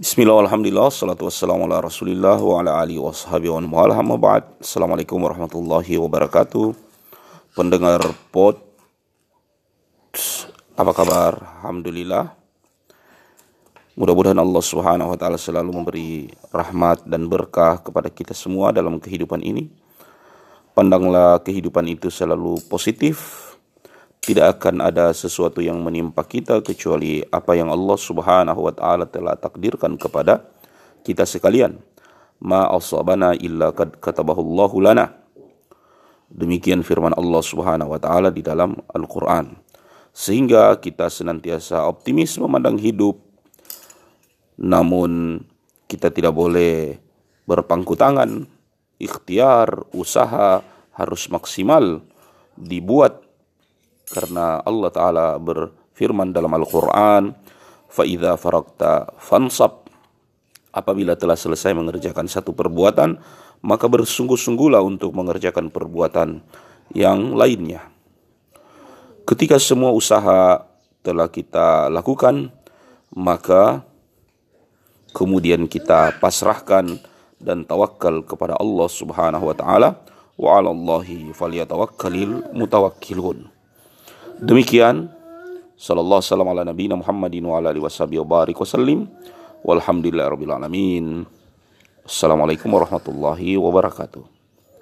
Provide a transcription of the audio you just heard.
Bismillah, alhamdulillah, salatu wassalamu ala rasulillah wa ala alihi wa sahabihi wa mu'alah ba'd. Assalamualaikum warahmatullahi wabarakatuh. Pendengar pod Apa kabar? Alhamdulillah. Mudah-mudahan Allah subhanahu wa ta'ala selalu memberi rahmat dan berkah kepada kita semua dalam kehidupan ini. Pandanglah kehidupan itu selalu positif tidak akan ada sesuatu yang menimpa kita kecuali apa yang Allah Subhanahu wa taala telah takdirkan kepada kita sekalian. Ma asabana illa kad katabahu lana. Demikian firman Allah Subhanahu wa taala di dalam Al-Qur'an. Sehingga kita senantiasa optimis memandang hidup namun kita tidak boleh berpangku tangan. Ikhtiar, usaha harus maksimal dibuat karena Allah taala berfirman dalam Al-Qur'an fa idza faragta fansab. Apabila telah selesai mengerjakan satu perbuatan maka bersungguh-sungguhlah untuk mengerjakan perbuatan yang lainnya. Ketika semua usaha telah kita lakukan maka kemudian kita pasrahkan dan tawakal kepada Allah Subhanahu wa taala. Wa 'alallahi mutawakkilun Demikian sallallahu alaihi ala nabiyina Muhammadin wa ala alihi washabihi wa barik wasallim walhamdulillahirabbil alamin. Assalamualaikum warahmatullahi wabarakatuh.